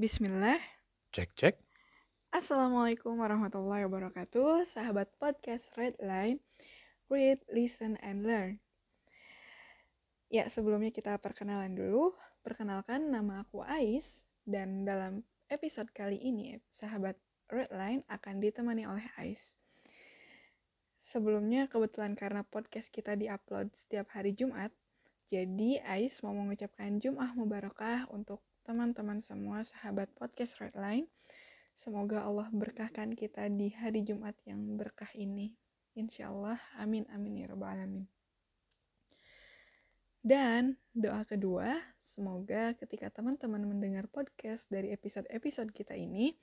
Bismillah. Cek cek. Assalamualaikum warahmatullahi wabarakatuh. Sahabat podcast Redline, read, listen, and learn. Ya, sebelumnya kita perkenalan dulu. Perkenalkan nama aku Ais dan dalam episode kali ini sahabat Redline akan ditemani oleh Ais. Sebelumnya kebetulan karena podcast kita diupload setiap hari Jumat, jadi Ais mau mengucapkan Jum'ah Mubarakah untuk teman-teman semua sahabat podcast Redline. Semoga Allah berkahkan kita di hari Jumat yang berkah ini. Insya Allah, amin amin ya rabbal alamin. Dan doa kedua, semoga ketika teman-teman mendengar podcast dari episode-episode kita ini,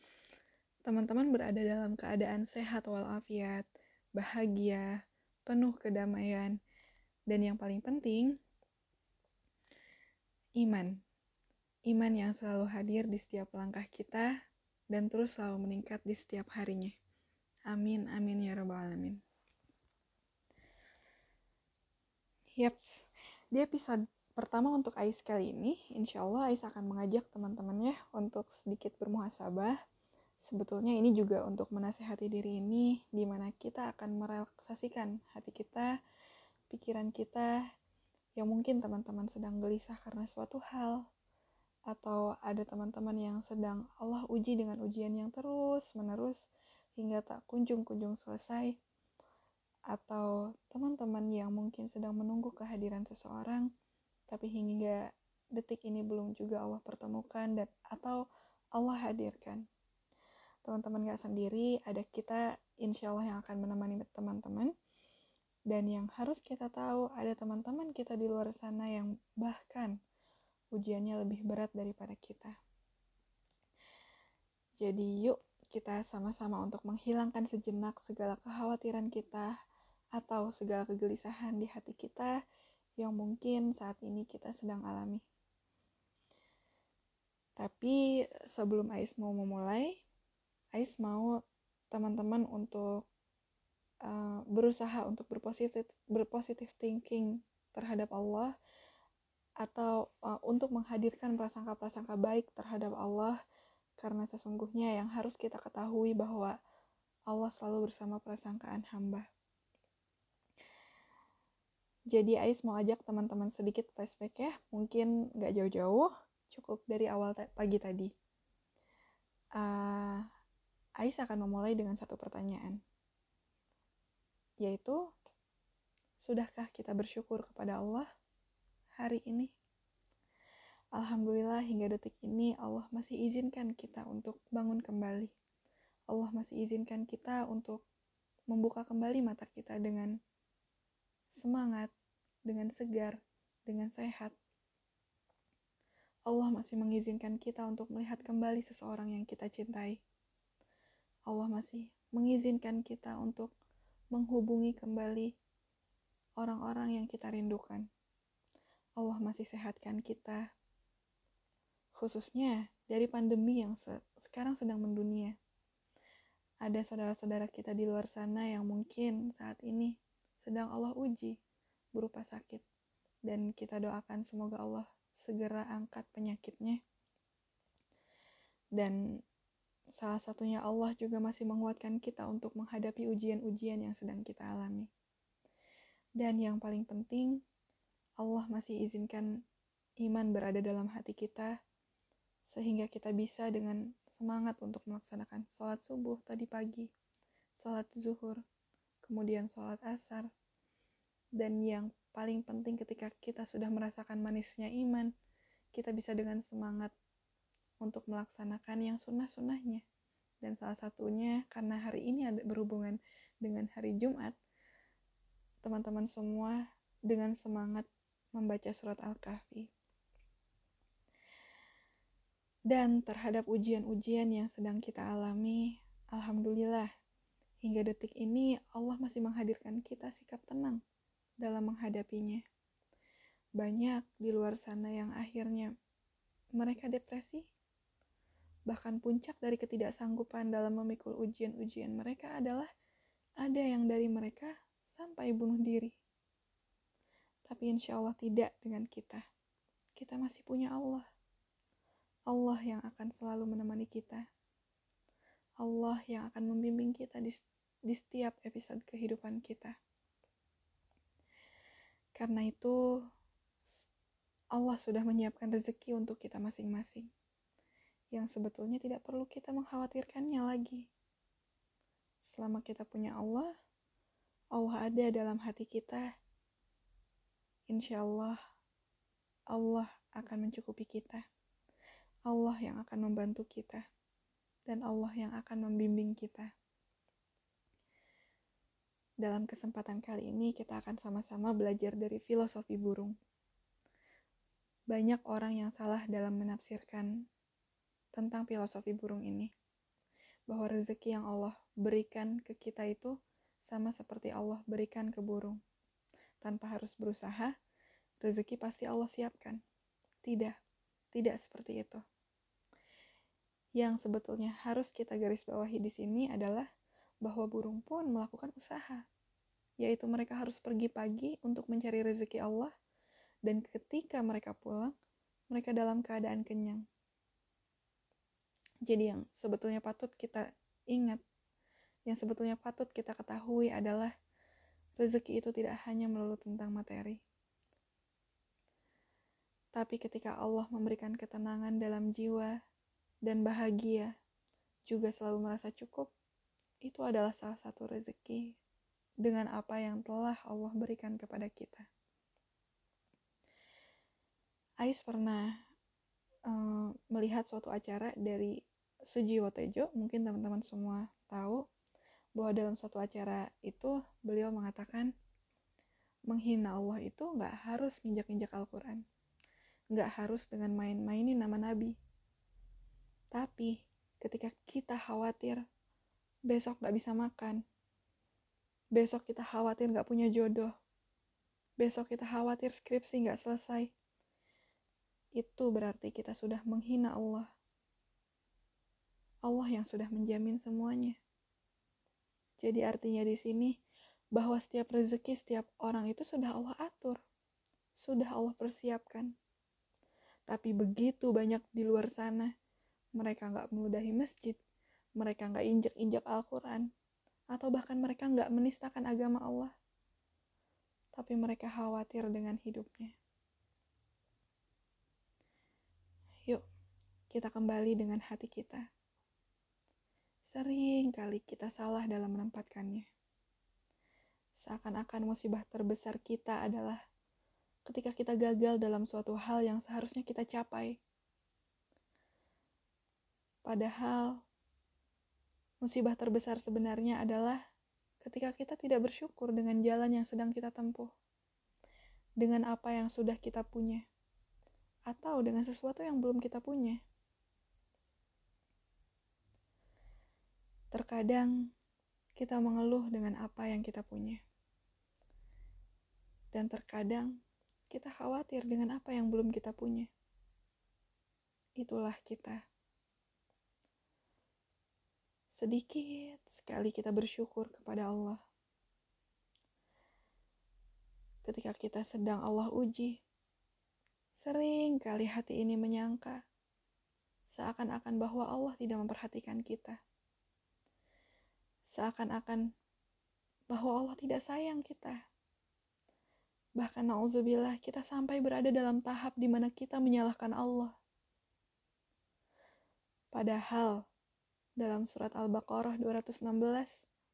teman-teman berada dalam keadaan sehat walafiat, bahagia, penuh kedamaian, dan yang paling penting, iman. Iman yang selalu hadir di setiap langkah kita dan terus selalu meningkat di setiap harinya. Amin, amin ya rabbal alamin. Yaps, di episode pertama untuk Ais kali ini, insya Allah Ais akan mengajak teman-temannya untuk sedikit bermuhasabah. Sebetulnya ini juga untuk menasehati diri ini, di mana kita akan merelaksasikan hati kita, pikiran kita, yang mungkin teman-teman sedang gelisah karena suatu hal, atau ada teman-teman yang sedang Allah uji dengan ujian yang terus menerus hingga tak kunjung-kunjung selesai atau teman-teman yang mungkin sedang menunggu kehadiran seseorang, tapi hingga detik ini belum juga Allah pertemukan dan atau Allah hadirkan. Teman-teman gak sendiri, ada kita insya Allah yang akan menemani teman-teman. Dan yang harus kita tahu, ada teman-teman kita di luar sana yang bahkan ujiannya lebih berat daripada kita. Jadi yuk kita sama-sama untuk menghilangkan sejenak segala kekhawatiran kita, atau segala kegelisahan di hati kita yang mungkin saat ini kita sedang alami. Tapi sebelum Ais mau memulai, Ais mau teman-teman untuk uh, berusaha untuk berpositif berpositif thinking terhadap Allah atau uh, untuk menghadirkan prasangka-prasangka baik terhadap Allah karena sesungguhnya yang harus kita ketahui bahwa Allah selalu bersama prasangkaan hamba. Jadi Ais mau ajak teman-teman sedikit flashback ya, mungkin nggak jauh-jauh, cukup dari awal pagi tadi. Uh, Ais akan memulai dengan satu pertanyaan, yaitu, sudahkah kita bersyukur kepada Allah hari ini? Alhamdulillah hingga detik ini Allah masih izinkan kita untuk bangun kembali. Allah masih izinkan kita untuk membuka kembali mata kita dengan semangat, dengan segar, dengan sehat. Allah masih mengizinkan kita untuk melihat kembali seseorang yang kita cintai. Allah masih mengizinkan kita untuk menghubungi kembali orang-orang yang kita rindukan. Allah masih sehatkan kita, khususnya dari pandemi yang se sekarang sedang mendunia. Ada saudara-saudara kita di luar sana yang mungkin saat ini sedang Allah uji berupa sakit. Dan kita doakan semoga Allah segera angkat penyakitnya. Dan salah satunya Allah juga masih menguatkan kita untuk menghadapi ujian-ujian yang sedang kita alami. Dan yang paling penting, Allah masih izinkan iman berada dalam hati kita, sehingga kita bisa dengan semangat untuk melaksanakan sholat subuh tadi pagi, sholat zuhur, kemudian sholat asar, dan yang paling penting ketika kita sudah merasakan manisnya iman, kita bisa dengan semangat untuk melaksanakan yang sunnah-sunnahnya. Dan salah satunya karena hari ini ada berhubungan dengan hari Jumat, teman-teman semua dengan semangat membaca surat Al-Kahfi. Dan terhadap ujian-ujian yang sedang kita alami, Alhamdulillah, Hingga detik ini, Allah masih menghadirkan kita sikap tenang dalam menghadapinya. Banyak di luar sana yang akhirnya mereka depresi, bahkan puncak dari ketidaksanggupan dalam memikul ujian-ujian mereka adalah ada yang dari mereka sampai bunuh diri. Tapi insya Allah tidak dengan kita. Kita masih punya Allah. Allah yang akan selalu menemani kita. Allah yang akan membimbing kita di, di setiap episode kehidupan kita. Karena itu, Allah sudah menyiapkan rezeki untuk kita masing-masing, yang sebetulnya tidak perlu kita mengkhawatirkannya lagi. Selama kita punya Allah, Allah ada dalam hati kita. Insya Allah, Allah akan mencukupi kita. Allah yang akan membantu kita, dan Allah yang akan membimbing kita. Dalam kesempatan kali ini, kita akan sama-sama belajar dari filosofi burung. Banyak orang yang salah dalam menafsirkan tentang filosofi burung ini, bahwa rezeki yang Allah berikan ke kita itu sama seperti Allah berikan ke burung. Tanpa harus berusaha, rezeki pasti Allah siapkan. Tidak, tidak seperti itu yang sebetulnya harus kita garis bawahi di sini adalah bahwa burung pun melakukan usaha, yaitu mereka harus pergi pagi untuk mencari rezeki Allah, dan ketika mereka pulang, mereka dalam keadaan kenyang. Jadi, yang sebetulnya patut kita ingat, yang sebetulnya patut kita ketahui adalah rezeki itu tidak hanya melulu tentang materi, tapi ketika Allah memberikan ketenangan dalam jiwa dan bahagia, juga selalu merasa cukup, itu adalah salah satu rezeki dengan apa yang telah Allah berikan kepada kita. Ais pernah uh, melihat suatu acara dari Sujiwo Tejo, mungkin teman-teman semua tahu bahwa dalam suatu acara itu beliau mengatakan menghina Allah itu nggak harus nginjak-injak Al-Quran, nggak harus dengan main-mainin nama Nabi, tapi ketika kita khawatir besok gak bisa makan, besok kita khawatir gak punya jodoh, besok kita khawatir skripsi gak selesai, itu berarti kita sudah menghina Allah. Allah yang sudah menjamin semuanya. Jadi artinya di sini bahwa setiap rezeki setiap orang itu sudah Allah atur, sudah Allah persiapkan. Tapi begitu banyak di luar sana mereka nggak meludahi masjid, mereka nggak injak-injak Al-Quran, atau bahkan mereka nggak menistakan agama Allah. Tapi mereka khawatir dengan hidupnya. Yuk, kita kembali dengan hati kita. Sering kali kita salah dalam menempatkannya. Seakan-akan musibah terbesar kita adalah ketika kita gagal dalam suatu hal yang seharusnya kita capai Padahal musibah terbesar sebenarnya adalah ketika kita tidak bersyukur dengan jalan yang sedang kita tempuh, dengan apa yang sudah kita punya, atau dengan sesuatu yang belum kita punya. Terkadang kita mengeluh dengan apa yang kita punya, dan terkadang kita khawatir dengan apa yang belum kita punya. Itulah kita sedikit sekali kita bersyukur kepada Allah. Ketika kita sedang Allah uji, sering kali hati ini menyangka seakan-akan bahwa Allah tidak memperhatikan kita. Seakan-akan bahwa Allah tidak sayang kita. Bahkan na'udzubillah kita sampai berada dalam tahap di mana kita menyalahkan Allah. Padahal dalam surat Al-Baqarah 216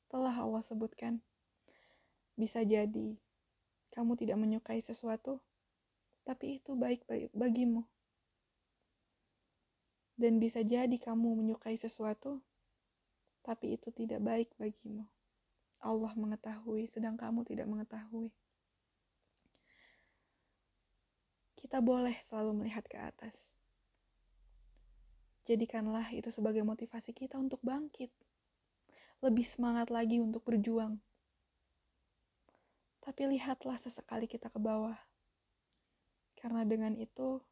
telah Allah sebutkan. Bisa jadi kamu tidak menyukai sesuatu, tapi itu baik bagimu. Dan bisa jadi kamu menyukai sesuatu, tapi itu tidak baik bagimu. Allah mengetahui, sedang kamu tidak mengetahui. Kita boleh selalu melihat ke atas Jadikanlah itu sebagai motivasi kita untuk bangkit. Lebih semangat lagi untuk berjuang. Tapi lihatlah sesekali kita ke bawah. Karena dengan itu,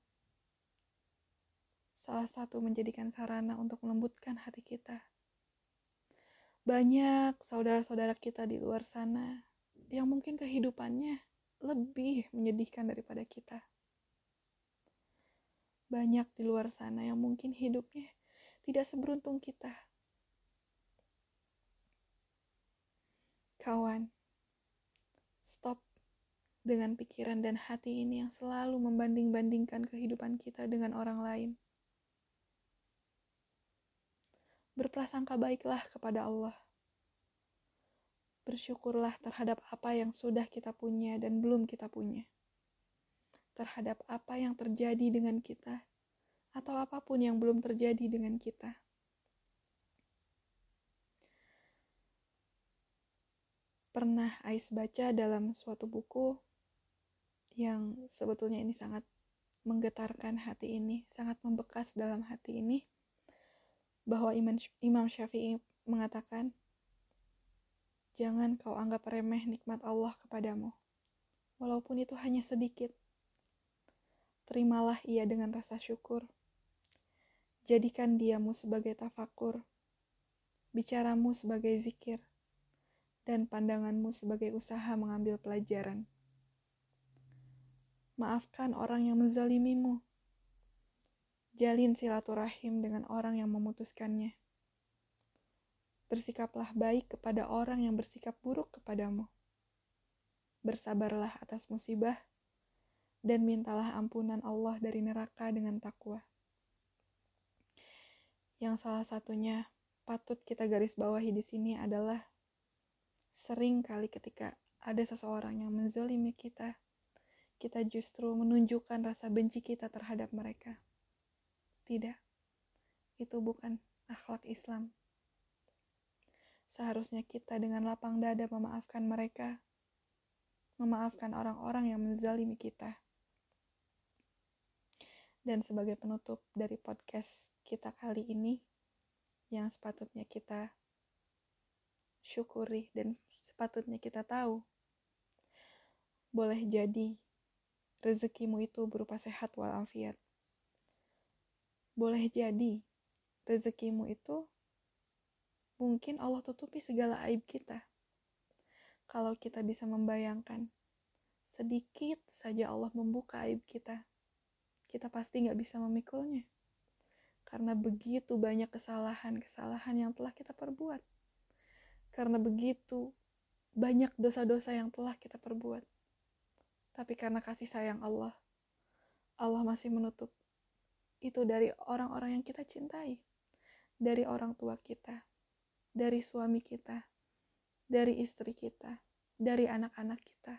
salah satu menjadikan sarana untuk melembutkan hati kita. Banyak saudara-saudara kita di luar sana yang mungkin kehidupannya lebih menyedihkan daripada kita banyak di luar sana yang mungkin hidupnya tidak seberuntung kita. Kawan, stop dengan pikiran dan hati ini yang selalu membanding-bandingkan kehidupan kita dengan orang lain. Berprasangka baiklah kepada Allah. Bersyukurlah terhadap apa yang sudah kita punya dan belum kita punya. Terhadap apa yang terjadi dengan kita, atau apa pun yang belum terjadi dengan kita. pernah Ais baca dalam suatu buku yang sebetulnya ini sangat menggetarkan hati ini, sangat membekas dalam hati ini, bahwa Imam Syafi'i mengatakan, Jangan kau anggap remeh nikmat Allah kepadamu, walaupun itu hanya sedikit. Terimalah ia dengan rasa syukur. Jadikan diamu sebagai tafakur, bicaramu sebagai zikir, dan pandanganmu sebagai usaha mengambil pelajaran. Maafkan orang yang menzalimimu. Jalin silaturahim dengan orang yang memutuskannya. Bersikaplah baik kepada orang yang bersikap buruk kepadamu. Bersabarlah atas musibah dan mintalah ampunan Allah dari neraka dengan takwa. Yang salah satunya patut kita garis bawahi di sini adalah Sering kali ketika ada seseorang yang menzolimi kita, kita justru menunjukkan rasa benci kita terhadap mereka. Tidak, itu bukan akhlak Islam. Seharusnya kita dengan lapang dada memaafkan mereka, memaafkan orang-orang yang menzalimi kita. Dan sebagai penutup dari podcast kita kali ini, yang sepatutnya kita syukuri dan sepatutnya kita tahu. Boleh jadi rezekimu itu berupa sehat walafiat. Boleh jadi rezekimu itu mungkin Allah tutupi segala aib kita. Kalau kita bisa membayangkan sedikit saja Allah membuka aib kita, kita pasti nggak bisa memikulnya. Karena begitu banyak kesalahan-kesalahan yang telah kita perbuat karena begitu banyak dosa-dosa yang telah kita perbuat. Tapi karena kasih sayang Allah, Allah masih menutup itu dari orang-orang yang kita cintai, dari orang tua kita, dari suami kita, dari istri kita, dari anak-anak kita,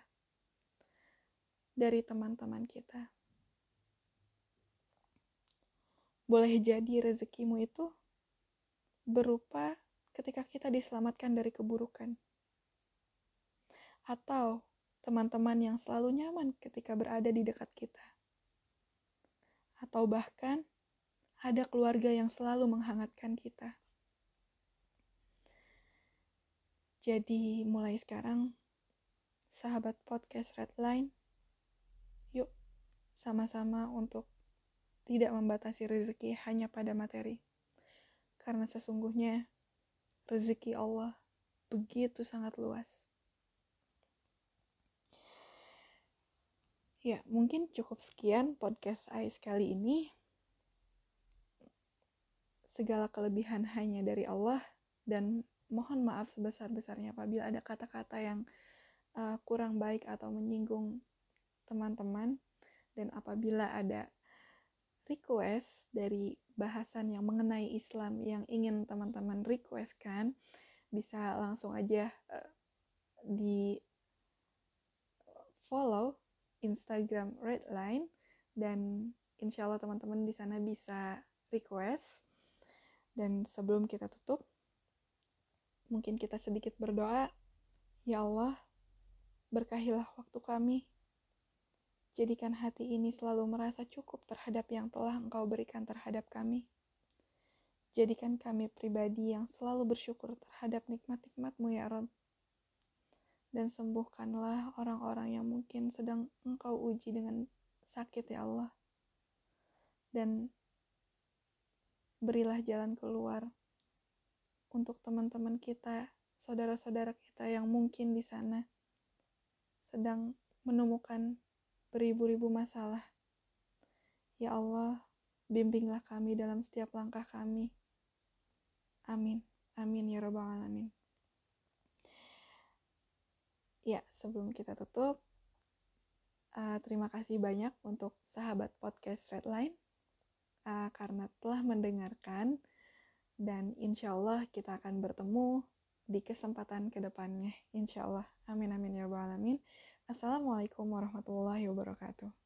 dari teman-teman kita. Boleh jadi rezekimu itu berupa ketika kita diselamatkan dari keburukan. Atau teman-teman yang selalu nyaman ketika berada di dekat kita. Atau bahkan ada keluarga yang selalu menghangatkan kita. Jadi mulai sekarang, sahabat podcast Redline, yuk sama-sama untuk tidak membatasi rezeki hanya pada materi. Karena sesungguhnya rezeki Allah begitu sangat luas. Ya, mungkin cukup sekian podcast Ais kali ini. Segala kelebihan hanya dari Allah dan mohon maaf sebesar-besarnya apabila ada kata-kata yang uh, kurang baik atau menyinggung teman-teman dan apabila ada request dari bahasan yang mengenai Islam yang ingin teman-teman requestkan bisa langsung aja uh, di follow Instagram Redline dan insya Allah teman-teman di sana bisa request dan sebelum kita tutup mungkin kita sedikit berdoa ya Allah berkahilah waktu kami Jadikan hati ini selalu merasa cukup terhadap yang telah Engkau berikan terhadap kami. Jadikan kami pribadi yang selalu bersyukur terhadap nikmat-nikmat-Mu ya Rob. Dan sembuhkanlah orang-orang yang mungkin sedang Engkau uji dengan sakit ya Allah. Dan berilah jalan keluar untuk teman-teman kita, saudara-saudara kita yang mungkin di sana sedang menemukan beribu-ribu masalah. Ya Allah, Bimbinglah kami dalam setiap langkah kami. Amin. Amin ya robbal alamin. Ya, sebelum kita tutup, uh, terima kasih banyak untuk sahabat podcast Redline uh, karena telah mendengarkan dan insya Allah kita akan bertemu di kesempatan ke depannya insya Allah. Amin amin ya rabbal alamin. Assalamualaikum warahmatullahi wabarakatuh